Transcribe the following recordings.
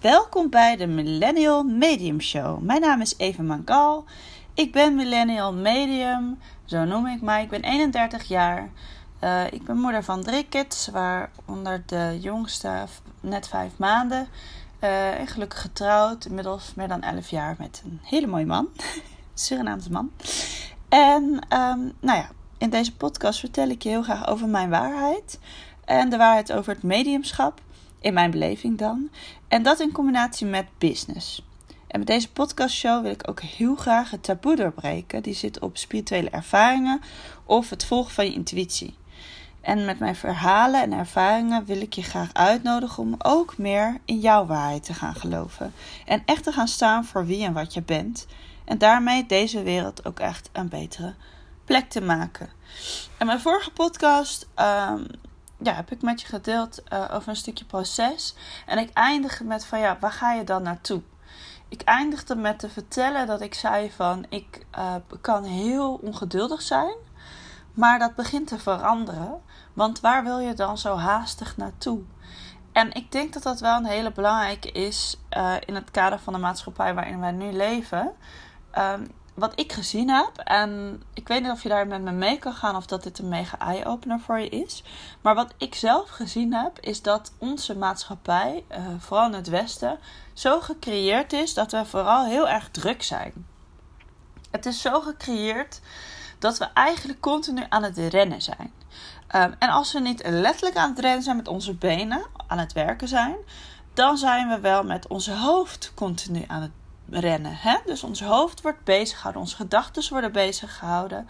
Welkom bij de Millennial Medium Show. Mijn naam is Eva Mangal. Ik ben Millennial Medium, zo noem ik mij. Ik ben 31 jaar. Uh, ik ben moeder van drie kids, waaronder de jongste net vijf maanden. Uh, en gelukkig getrouwd, inmiddels meer dan 11 jaar met een hele mooie man. Surinaamse man. En um, nou ja, in deze podcast vertel ik je heel graag over mijn waarheid. En de waarheid over het mediumschap, in mijn beleving dan. En dat in combinatie met business. En met deze podcastshow wil ik ook heel graag het taboe doorbreken. Die zit op spirituele ervaringen of het volgen van je intuïtie. En met mijn verhalen en ervaringen wil ik je graag uitnodigen om ook meer in jouw waarheid te gaan geloven. En echt te gaan staan voor wie en wat je bent. En daarmee deze wereld ook echt een betere plek te maken. En mijn vorige podcast um, ja, heb ik met je gedeeld uh, over een stukje proces. En ik eindigde met van ja, waar ga je dan naartoe? Ik eindigde met te vertellen dat ik zei van ik uh, kan heel ongeduldig zijn. Maar dat begint te veranderen. Want waar wil je dan zo haastig naartoe? En ik denk dat dat wel een hele belangrijke is uh, in het kader van de maatschappij waarin wij nu leven. Um, wat ik gezien heb, en ik weet niet of je daar met me mee kan gaan of dat dit een mega eye-opener voor je is. Maar wat ik zelf gezien heb, is dat onze maatschappij, uh, vooral in het Westen, zo gecreëerd is dat we vooral heel erg druk zijn. Het is zo gecreëerd dat we eigenlijk continu aan het rennen zijn. Um, en als we niet letterlijk aan het rennen zijn met onze benen, aan het werken zijn, dan zijn we wel met onze hoofd continu aan het rennen. Hè? Dus ons hoofd wordt bezig gehouden, onze gedachten worden bezig gehouden,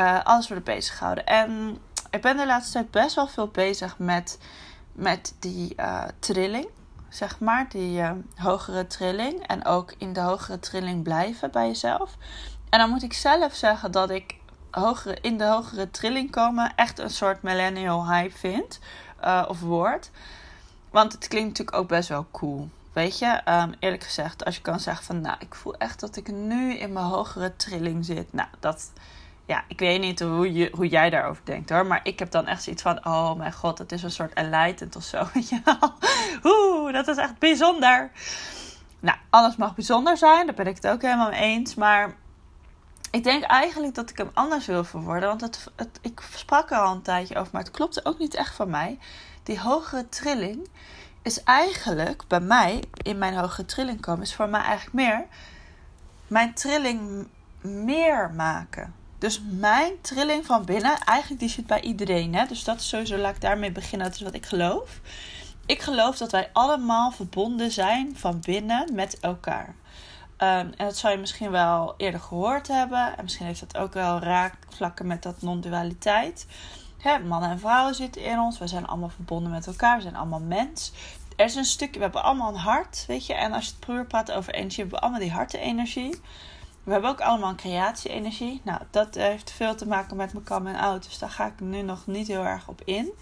uh, alles wordt bezig gehouden. En ik ben de laatste tijd best wel veel bezig met, met die uh, trilling, zeg maar, die uh, hogere trilling. En ook in de hogere trilling blijven bij jezelf. En dan moet ik zelf zeggen dat ik hogere, in de hogere trilling komen echt een soort millennial hype vind. of woord. Want het klinkt natuurlijk ook best wel cool. Weet je, um, eerlijk gezegd, als je kan zeggen van, nou, ik voel echt dat ik nu in mijn hogere trilling zit. Nou, dat, ja, ik weet niet hoe, je, hoe jij daarover denkt hoor. Maar ik heb dan echt zoiets van, oh mijn god, het is een soort enlightened of zo. Oeh, dat is echt bijzonder. Nou, alles mag bijzonder zijn, daar ben ik het ook helemaal mee eens. Maar ik denk eigenlijk dat ik hem anders wil verwoorden. Want het, het, ik sprak er al een tijdje over, maar het klopte ook niet echt van mij. Die hogere trilling is eigenlijk bij mij in mijn hoge trilling komen, is voor mij eigenlijk meer mijn trilling meer maken. Dus mijn trilling van binnen, eigenlijk die zit bij iedereen. Hè? Dus dat is sowieso, laat ik daarmee beginnen. Dat is wat ik geloof. Ik geloof dat wij allemaal verbonden zijn van binnen met elkaar. Um, en dat zou je misschien wel eerder gehoord hebben. En misschien heeft dat ook wel raakvlakken met dat non-dualiteit. Hè, mannen en vrouwen zitten in ons. We zijn allemaal verbonden met elkaar. We zijn allemaal mens. Er is een stukje, we hebben allemaal een hart, weet je. En als je het puur praat over energie, hebben we allemaal die hartenergie. We hebben ook allemaal een creatie-energie. Nou, dat heeft veel te maken met mijn coming out. Dus daar ga ik nu nog niet heel erg op in.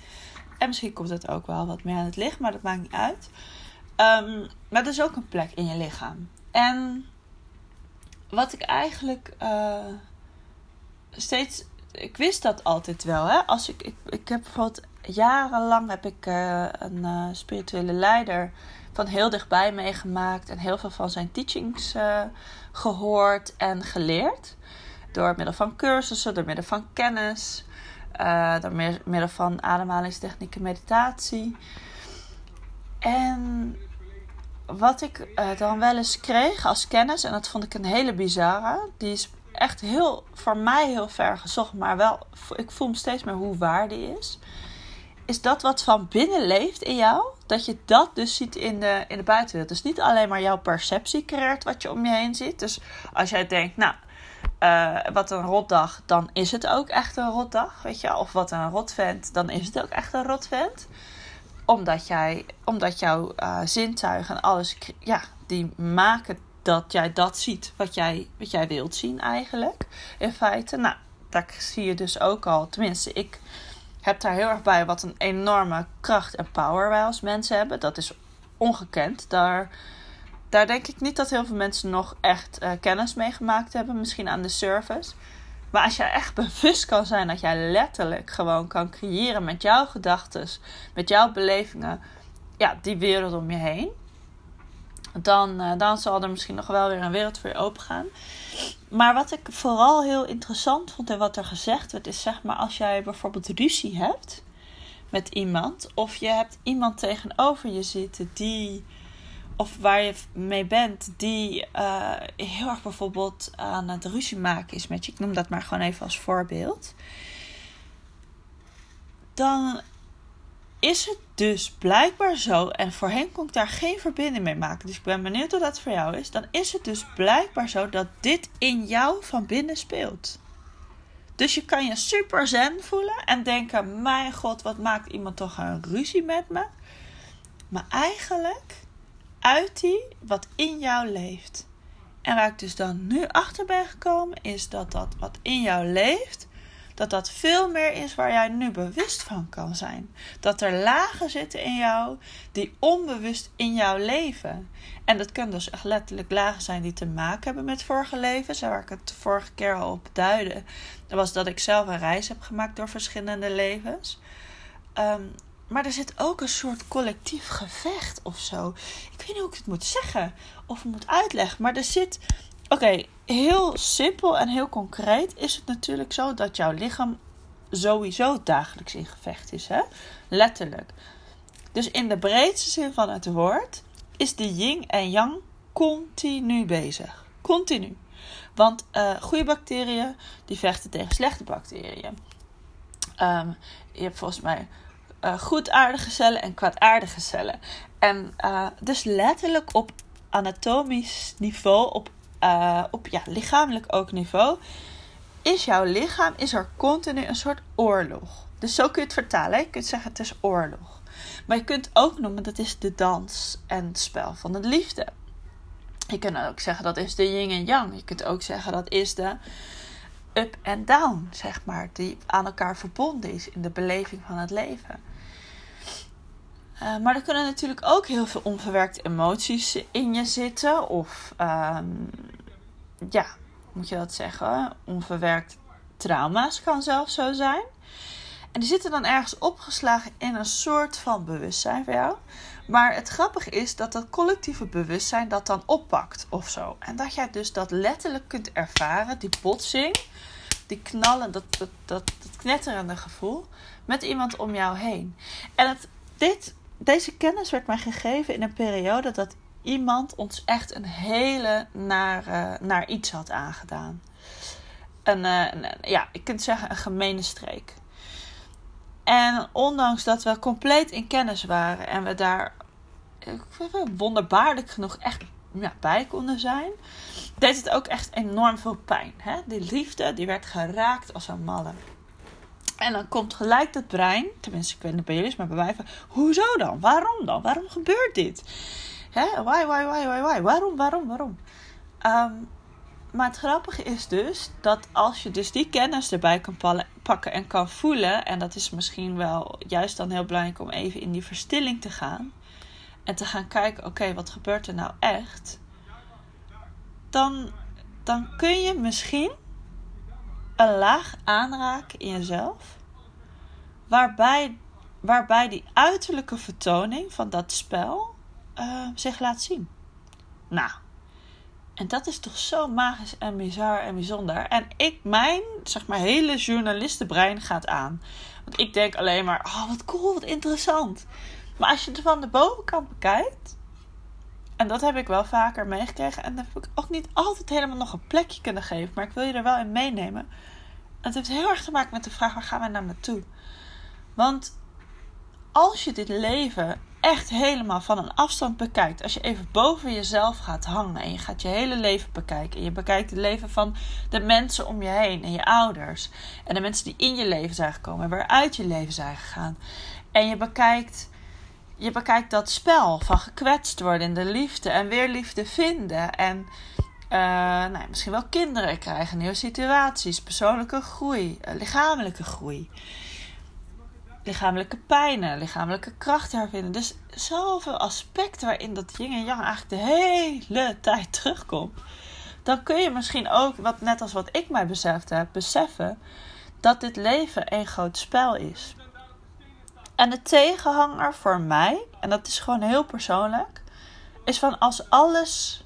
En misschien komt het ook wel wat meer aan het licht, maar dat maakt niet uit. Um, maar er is ook een plek in je lichaam. En wat ik eigenlijk uh, steeds ik wist dat altijd wel. Hè? Als ik, ik, ik heb bijvoorbeeld jarenlang heb ik uh, een uh, spirituele leider van heel dichtbij meegemaakt en heel veel van zijn teachings uh, gehoord en geleerd. Door middel van cursussen, door middel van kennis, door middel van ademhalingstechnieken, meditatie. En wat ik dan wel eens kreeg als kennis, en dat vond ik een hele bizarre, die is echt heel, voor mij heel ver gezocht, maar wel, ik voel me steeds meer hoe waar die is. Is dat wat van binnen leeft in jou, dat je dat dus ziet in de, in de buitenwereld. Dus niet alleen maar jouw perceptie creëert wat je om je heen ziet. Dus als jij denkt, nou, uh, wat een rotdag, dan is het ook echt een rotdag, weet je. Of wat een rotvent, dan is het ook echt een rotvent. Omdat, jij, omdat jouw uh, zintuigen en alles, ja, die maken dat jij dat ziet wat jij, wat jij wilt zien eigenlijk. In feite. Nou, daar zie je dus ook al. Tenminste, ik heb daar heel erg bij wat een enorme kracht en power wij als mensen hebben. Dat is ongekend. Daar, daar denk ik niet dat heel veel mensen nog echt uh, kennis mee gemaakt hebben. Misschien aan de surface. Maar als jij echt bewust kan zijn dat jij letterlijk gewoon kan creëren met jouw gedachten, met jouw belevingen, ja, die wereld om je heen dan, uh, dan zal er misschien nog wel weer een wereld voor je open gaan. Maar wat ik vooral heel interessant vond en wat er gezegd werd, is zeg maar als jij bijvoorbeeld ruzie hebt met iemand, of je hebt iemand tegenover je zitten die, of waar je mee bent, die uh, heel erg bijvoorbeeld aan het ruzie maken is met je. Ik noem dat maar gewoon even als voorbeeld. Dan is het dus blijkbaar zo, en voorheen kon ik daar geen verbinding mee maken, dus ik ben benieuwd hoe dat voor jou is. Dan is het dus blijkbaar zo dat dit in jou van binnen speelt. Dus je kan je super zen voelen en denken: Mijn god, wat maakt iemand toch een ruzie met me? Maar eigenlijk uit die wat in jou leeft. En waar ik dus dan nu achter ben gekomen, is dat dat wat in jou leeft, dat dat veel meer is waar jij nu bewust van kan zijn. Dat er lagen zitten in jou die onbewust in jou leven. En dat kunnen dus echt letterlijk lagen zijn die te maken hebben met vorige levens. Waar ik het de vorige keer al op duidde, dat was dat ik zelf een reis heb gemaakt door verschillende levens. Ehm, maar er zit ook een soort collectief gevecht of zo. Ik weet niet hoe ik het moet zeggen of moet uitleggen. Maar er zit Oké, heel simpel en heel concreet is het natuurlijk zo dat jouw lichaam sowieso dagelijks in gevecht is. Hè? Letterlijk. Dus in de breedste zin van het woord is de yin en yang continu bezig. Continu. Want uh, goede bacteriën die vechten tegen slechte bacteriën. Um, je hebt volgens mij uh, goedaardige cellen en kwaadaardige cellen. En uh, dus letterlijk op anatomisch niveau, op uh, op ja, lichamelijk ook niveau, is jouw lichaam, is er continu een soort oorlog. Dus zo kun je het vertalen. Je kunt zeggen het is oorlog. Maar je kunt ook noemen dat is de dans en het spel van de liefde. Je kunt ook zeggen dat is de yin en yang. Je kunt ook zeggen dat is de up en down, zeg maar, die aan elkaar verbonden is in de beleving van het leven. Uh, maar er kunnen natuurlijk ook heel veel onverwerkte emoties in je zitten. Of, um, ja, moet je dat zeggen? Onverwerkt trauma's kan zelfs zo zijn. En die zitten dan ergens opgeslagen in een soort van bewustzijn voor jou. Maar het grappige is dat dat collectieve bewustzijn dat dan oppakt of zo. En dat jij dus dat letterlijk kunt ervaren, die botsing, die knallen, dat, dat, dat, dat knetterende gevoel met iemand om jou heen. En het, dit deze kennis werd mij gegeven in een periode dat iemand ons echt een hele naar, naar iets had aangedaan. Een, eh, ja, ik kunt zeggen een gemene streek. En ondanks dat we compleet in kennis waren en we daar wonderbaarlijk genoeg echt ja, bij konden zijn, deed het ook echt enorm veel pijn. Hè? Die liefde die werd geraakt als een malle. En dan komt gelijk het brein, tenminste ik weet niet bij jullie, maar bij mij van, hoezo dan? Waarom dan? Waarom gebeurt dit? Hè? Why, why, why, why, why? Waarom, waarom, waarom? Ehm, maar het grappige is dus dat als je dus die kennis erbij kan pakken en kan voelen, en dat is misschien wel juist dan heel belangrijk om even in die verstilling te gaan en te gaan kijken, oké, wat gebeurt er nou echt? Dan, dan kun je misschien een laag aanraken in jezelf. Waarbij, waarbij die uiterlijke vertoning van dat spel uh, zich laat zien. Nou, en dat is toch zo magisch en bizar en bijzonder. En ik, mijn, zeg maar, hele journalistenbrein gaat aan. Want ik denk alleen maar, oh wat cool, wat interessant. Maar als je het van de bovenkant bekijkt, en dat heb ik wel vaker meegekregen. En dat heb ik ook niet altijd helemaal nog een plekje kunnen geven. Maar ik wil je er wel in meenemen. Het heeft heel erg te maken met de vraag: waar gaan we naar naartoe? Want als je dit leven echt helemaal van een afstand bekijkt, als je even boven jezelf gaat hangen en je gaat je hele leven bekijken, en je bekijkt het leven van de mensen om je heen en je ouders en de mensen die in je leven zijn gekomen en waaruit je leven zijn gegaan, en je bekijkt je bekijkt dat spel van gekwetst worden in de liefde en weer liefde vinden. En uh, nou, misschien wel kinderen krijgen, nieuwe situaties, persoonlijke groei, uh, lichamelijke groei. Lichamelijke pijnen, lichamelijke kracht hervinden. Dus zoveel aspecten waarin dat yin en yang eigenlijk de hele tijd terugkomt. Dan kun je misschien ook, wat, net als wat ik mij beseft heb, beseffen dat dit leven een groot spel is. En de tegenhanger voor mij, en dat is gewoon heel persoonlijk, is van als alles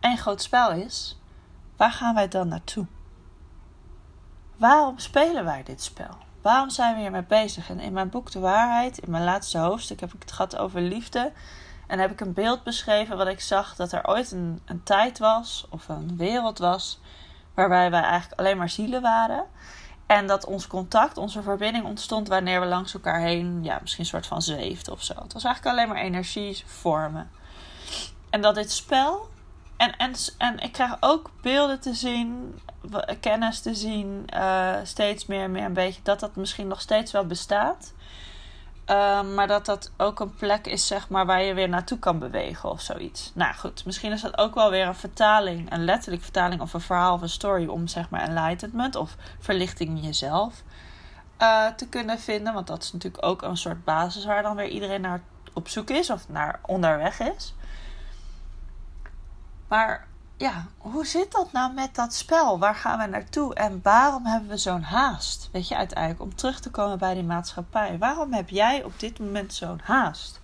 een groot spel is, waar gaan wij dan naartoe? Waarom spelen wij dit spel? Waarom zijn we hiermee bezig? En in mijn boek De Waarheid, in mijn laatste hoofdstuk, heb ik het gehad over liefde. En heb ik een beeld beschreven wat ik zag dat er ooit een, een tijd was, of een wereld was, waarbij wij eigenlijk alleen maar zielen waren. En dat ons contact, onze verbinding ontstond wanneer we langs elkaar heen, ja, misschien een soort van zweefden of zo. Het was eigenlijk alleen maar energievormen. En dat dit spel. En, en, en ik krijg ook beelden te zien, kennis te zien, uh, steeds meer en meer een beetje, dat dat misschien nog steeds wel bestaat. Uh, maar dat dat ook een plek is, zeg maar, waar je weer naartoe kan bewegen of zoiets. Nou goed, misschien is dat ook wel weer een vertaling, een letterlijke vertaling of een verhaal of een story om, zeg maar, enlightenment of verlichting in jezelf uh, te kunnen vinden. Want dat is natuurlijk ook een soort basis waar dan weer iedereen naar op zoek is of naar onderweg is. Maar ja, hoe zit dat nou met dat spel? Waar gaan we naartoe? En waarom hebben we zo'n haast? Weet je, uiteindelijk om terug te komen bij die maatschappij. Waarom heb jij op dit moment zo'n haast?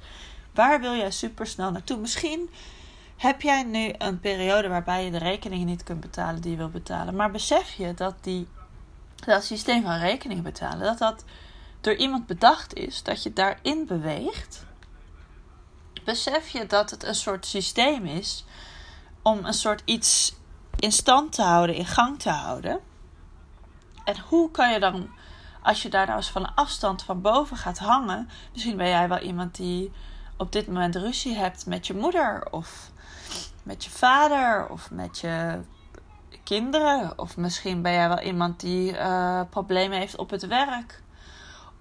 Waar wil jij supersnel naartoe? Misschien heb jij nu een periode waarbij je de rekeningen niet kunt betalen die je wil betalen. Maar besef je dat die, dat systeem van rekeningen betalen, dat dat door iemand bedacht is, dat je daarin beweegt? Besef je dat het een soort systeem is om een soort iets in stand te houden, in gang te houden. En hoe kan je dan, als je daar nou eens van een afstand van boven gaat hangen, misschien ben jij wel iemand die op dit moment ruzie hebt met je moeder of met je vader of met je kinderen. Of misschien ben jij wel iemand die uh, problemen heeft op het werk.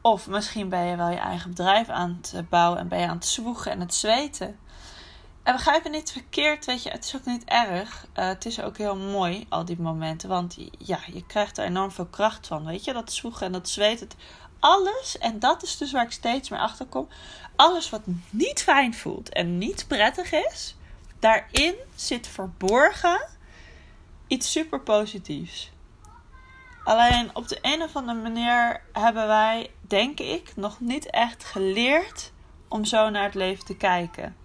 Of misschien ben je wel je eigen bedrijf aan het bouwen en ben je aan het zwoegen en het zweten. En begrijp me niet verkeerd, weet je, het is ook niet erg. Uh, het is ook heel mooi, al die momenten. Want ja, je krijgt er enorm veel kracht van, weet je. Dat zwoegen en dat zweet, het, alles, en dat is dus waar ik steeds meer achter kom. Alles wat niet fijn voelt en niet prettig is, daarin zit verborgen iets super positiefs. Alleen op de een of andere manier hebben wij, denk ik, nog niet echt geleerd om zo naar het leven te kijken.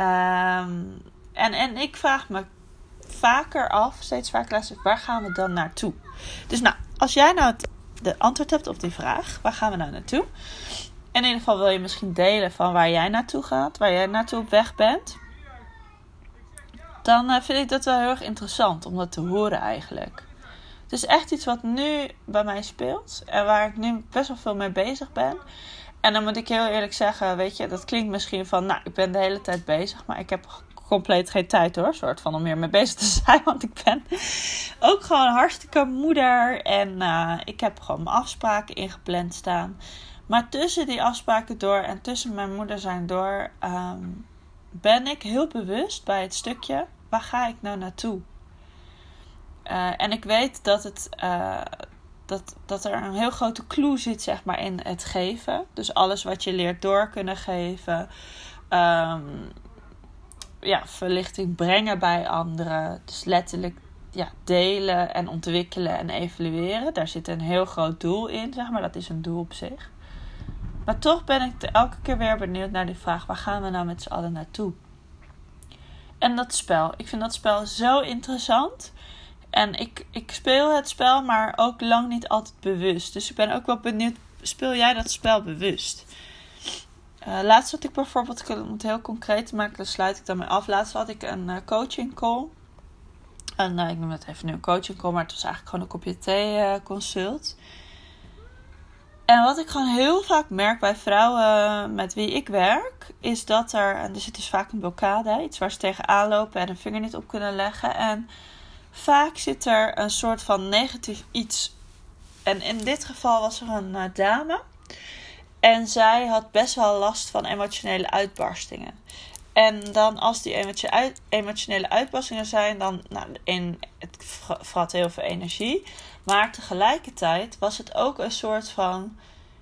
Um, en, en ik vraag me vaker af, steeds vaker luister, waar gaan we dan naartoe? Dus nou, als jij nou het, de antwoord hebt op die vraag, waar gaan we nou naartoe? In ieder geval wil je misschien delen van waar jij naartoe gaat, waar jij naartoe op weg bent. Dan uh, vind ik dat wel heel erg interessant om dat te horen eigenlijk. Het is echt iets wat nu bij mij speelt en waar ik nu best wel veel mee bezig ben. En dan moet ik heel eerlijk zeggen, weet je, dat klinkt misschien van, nou, ik ben de hele tijd bezig, maar ik heb compleet geen tijd hoor, soort van om meer mee bezig te zijn, want ik ben ook gewoon hartstikke moeder en uh, ik heb gewoon mijn afspraken ingepland staan. Maar tussen die afspraken door en tussen mijn moeder zijn door, um, ben ik heel bewust bij het stukje, waar ga ik nou naartoe? Uh, en ik weet dat het, uh, dat, dat er een heel grote clue zit zeg maar, in het geven. Dus alles wat je leert door kunnen geven. Um, ja, verlichting brengen bij anderen. Dus letterlijk ja, delen en ontwikkelen en evalueren. Daar zit een heel groot doel in, zeg maar. Dat is een doel op zich. Maar toch ben ik elke keer weer benieuwd naar die vraag: waar gaan we nou met z'n allen naartoe? En dat spel. Ik vind dat spel zo interessant. En ik, ik speel het spel, maar ook lang niet altijd bewust. Dus ik ben ook wel benieuwd, speel jij dat spel bewust? Uh, laatst had ik bijvoorbeeld, om het heel concreet te maken, dan sluit ik daarmee af. Laatst had ik een uh, coaching call. En uh, ik noem het even nu een coaching call, maar het was eigenlijk gewoon een kopje thee consult. En wat ik gewoon heel vaak merk bij vrouwen met wie ik werk, is dat er, en er zit dus vaak een blokkade, iets waar ze tegenaan lopen en een vinger niet op kunnen leggen. En Vaak zit er een soort van negatief iets. En in dit geval was er een uh, dame. En zij had best wel last van emotionele uitbarstingen. En dan als die emotionele uitbarstingen zijn, dan nou, in, het vrat heel veel energie. Maar tegelijkertijd was het ook een soort van,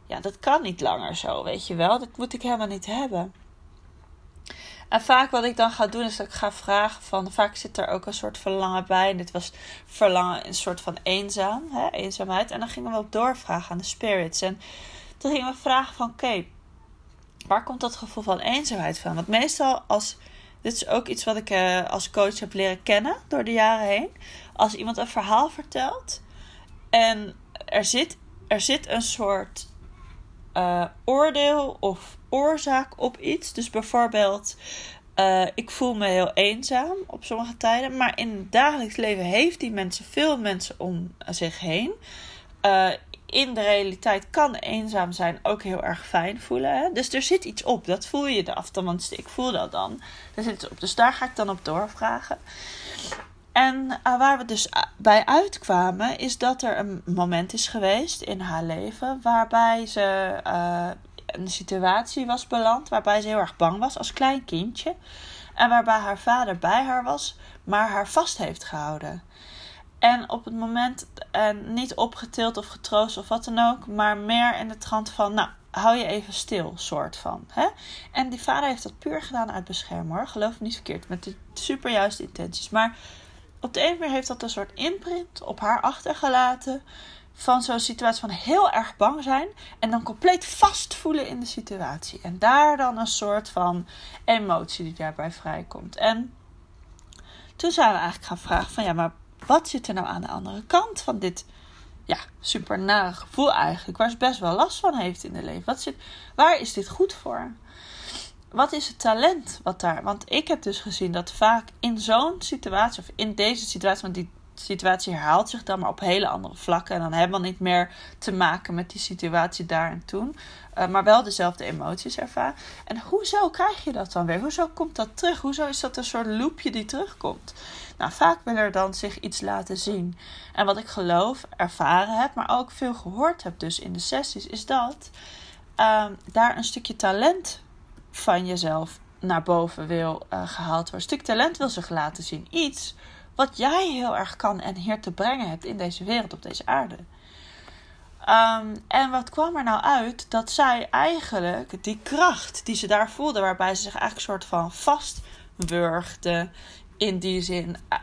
ja, dat kan niet langer zo, weet je wel. Dat moet ik helemaal niet hebben. En vaak wat ik dan ga doen is dat ik ga vragen van... Vaak zit er ook een soort verlangen bij. En dit was verlangen een soort van eenzaam, hè, eenzaamheid. En dan gingen we op doorvragen aan de spirits. En toen gingen we vragen van... Oké, waar komt dat gevoel van eenzaamheid van? Want meestal als Dit is ook iets wat ik uh, als coach heb leren kennen door de jaren heen. Als iemand een verhaal vertelt en er zit, er zit een soort uh, oordeel of oorzaak op iets. Dus bijvoorbeeld, uh, ik voel me heel eenzaam op sommige tijden. Maar in het dagelijks leven heeft die mensen veel mensen om zich heen. Uh, in de realiteit kan eenzaam zijn ook heel erg fijn voelen. Hè? Dus er zit iets op. Dat voel je af. Want ik voel dat dan. Er zit iets op. Dus daar ga ik dan op doorvragen. En uh, waar we dus bij uitkwamen, is dat er een moment is geweest in haar leven waarbij ze uh, een situatie was beland waarbij ze heel erg bang was als klein kindje. En waarbij haar vader bij haar was, maar haar vast heeft gehouden. En op het moment en niet opgetild of getroost of wat dan ook, maar meer in de trant van, nou, hou je even stil, soort van. Hè? En die vader heeft dat puur gedaan uit beschermen hoor, geloof me niet verkeerd, met de superjuiste intenties. Maar op de een manier heeft dat een soort imprint op haar achtergelaten van zo'n situatie van heel erg bang zijn en dan compleet vast voelen in de situatie. En daar dan een soort van emotie die daarbij vrijkomt. En toen zijn we eigenlijk gaan vragen van ja, maar wat zit er nou aan de andere kant van dit ja, super nare gevoel eigenlijk, waar ze best wel last van heeft in de leven? Wat zit, waar is dit goed voor? Wat is het talent wat daar? Want ik heb dus gezien dat vaak in zo'n situatie, of in deze situatie, want die situatie herhaalt zich dan maar op hele andere vlakken. En dan hebben we niet meer te maken met die situatie daar en toen. Uh, maar wel dezelfde emoties ervaren. En hoezo krijg je dat dan weer? Hoezo komt dat terug? Hoezo is dat een soort loopje die terugkomt? Nou, vaak wil er dan zich iets laten zien. En wat ik geloof, ervaren heb, maar ook veel gehoord heb dus in de sessies, is dat uh, daar een stukje talent van jezelf naar boven wil uh, gehaald worden. Stuk talent wil zich laten zien. Iets wat jij heel erg kan en hier te brengen hebt in deze wereld, op deze aarde. Um, en wat kwam er nou uit? Dat zij eigenlijk die kracht die ze daar voelde, waarbij ze zich eigenlijk een soort van vastwurgde, in die zin eh,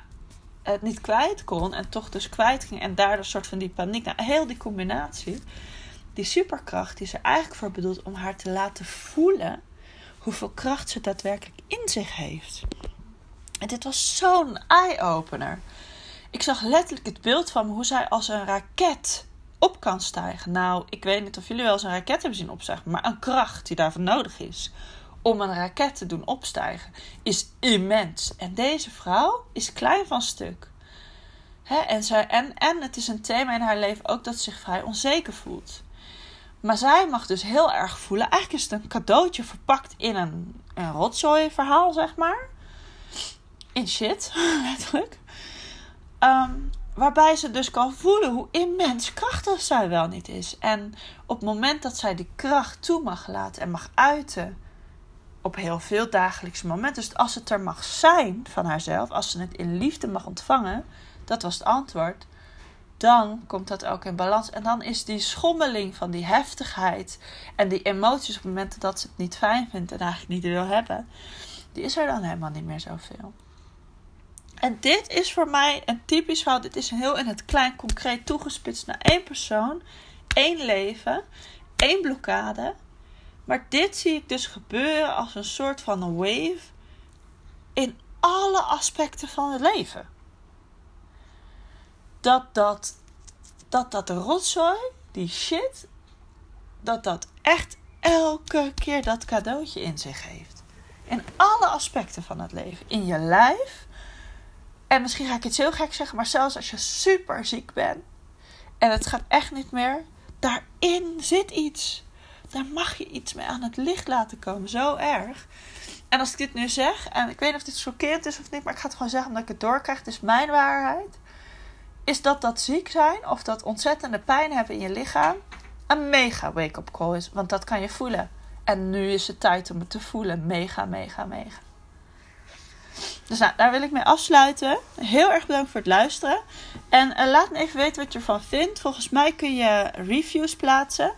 het niet kwijt kon en toch dus kwijt ging en daardoor een soort van die paniek. Nou, heel die combinatie, die superkracht, die er eigenlijk voor bedoeld om haar te laten voelen hoeveel kracht ze daadwerkelijk in zich heeft. En dit was zo'n eye-opener. Ik zag letterlijk het beeld van hoe zij als een raket op kan stijgen. Nou, ik weet niet of jullie wel eens een raket hebben zien opstijgen, maar een kracht die daarvoor nodig is om een raket te doen opstijgen is immens. En deze vrouw is klein van stuk. en, zij, en, en het is een thema in haar leven ook dat ze zich vrij onzeker voelt. Maar zij mag dus heel erg voelen. Eigenlijk is het een cadeautje verpakt in een, een rotzooi verhaal, zeg maar in shit, letterlijk. Um, waarbij ze dus kan voelen hoe immens krachtig zij wel niet is. En op het moment dat zij die kracht toe mag laten en mag uiten op heel veel dagelijkse momenten. Dus als het er mag zijn van haarzelf, als ze het in liefde mag ontvangen, dat was het antwoord. Dan komt dat ook in balans. En dan is die schommeling van die heftigheid en die emoties op momenten dat ze het niet fijn vindt en eigenlijk niet wil hebben, die is er dan helemaal niet meer zoveel. En dit is voor mij een typisch verhaal. Dit is heel in het klein concreet toegespitst naar één persoon, één leven, één blokkade. Maar dit zie ik dus gebeuren als een soort van een wave in alle aspecten van het leven. Dat dat, dat, dat rotzooi, die shit, dat dat echt elke keer dat cadeautje in zich heeft. In alle aspecten van het leven. In je lijf, en misschien ga ik iets heel gek zeggen, maar zelfs als je super ziek bent en het gaat echt niet meer, daarin zit iets. Daar mag je iets mee aan het licht laten komen. Zo erg. En als ik dit nu zeg, en ik weet niet of dit chockerend is of niet, maar ik ga het gewoon zeggen omdat ik het doorkrijg. Het is mijn waarheid. Is dat dat ziek zijn of dat ontzettende pijn hebben in je lichaam een mega wake-up call is. Want dat kan je voelen. En nu is het tijd om het te voelen. Mega, mega, mega. Dus nou, daar wil ik mee afsluiten. Heel erg bedankt voor het luisteren. En uh, laat me even weten wat je ervan vindt. Volgens mij kun je reviews plaatsen.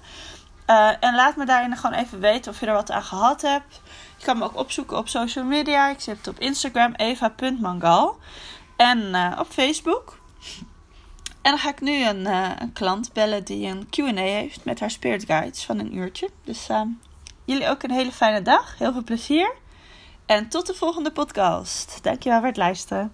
Uh, en laat me daarin gewoon even weten of je er wat aan gehad hebt. Je kan me ook opzoeken op social media. Ik zit op Instagram eva.mangal. En uh, op Facebook. En dan ga ik nu een, een klant bellen die een Q&A heeft met haar Spirit Guides van een uurtje. Dus jullie ook een hele fijne dag. Heel veel plezier. En tot de volgende podcast. Dankjewel voor het luisteren.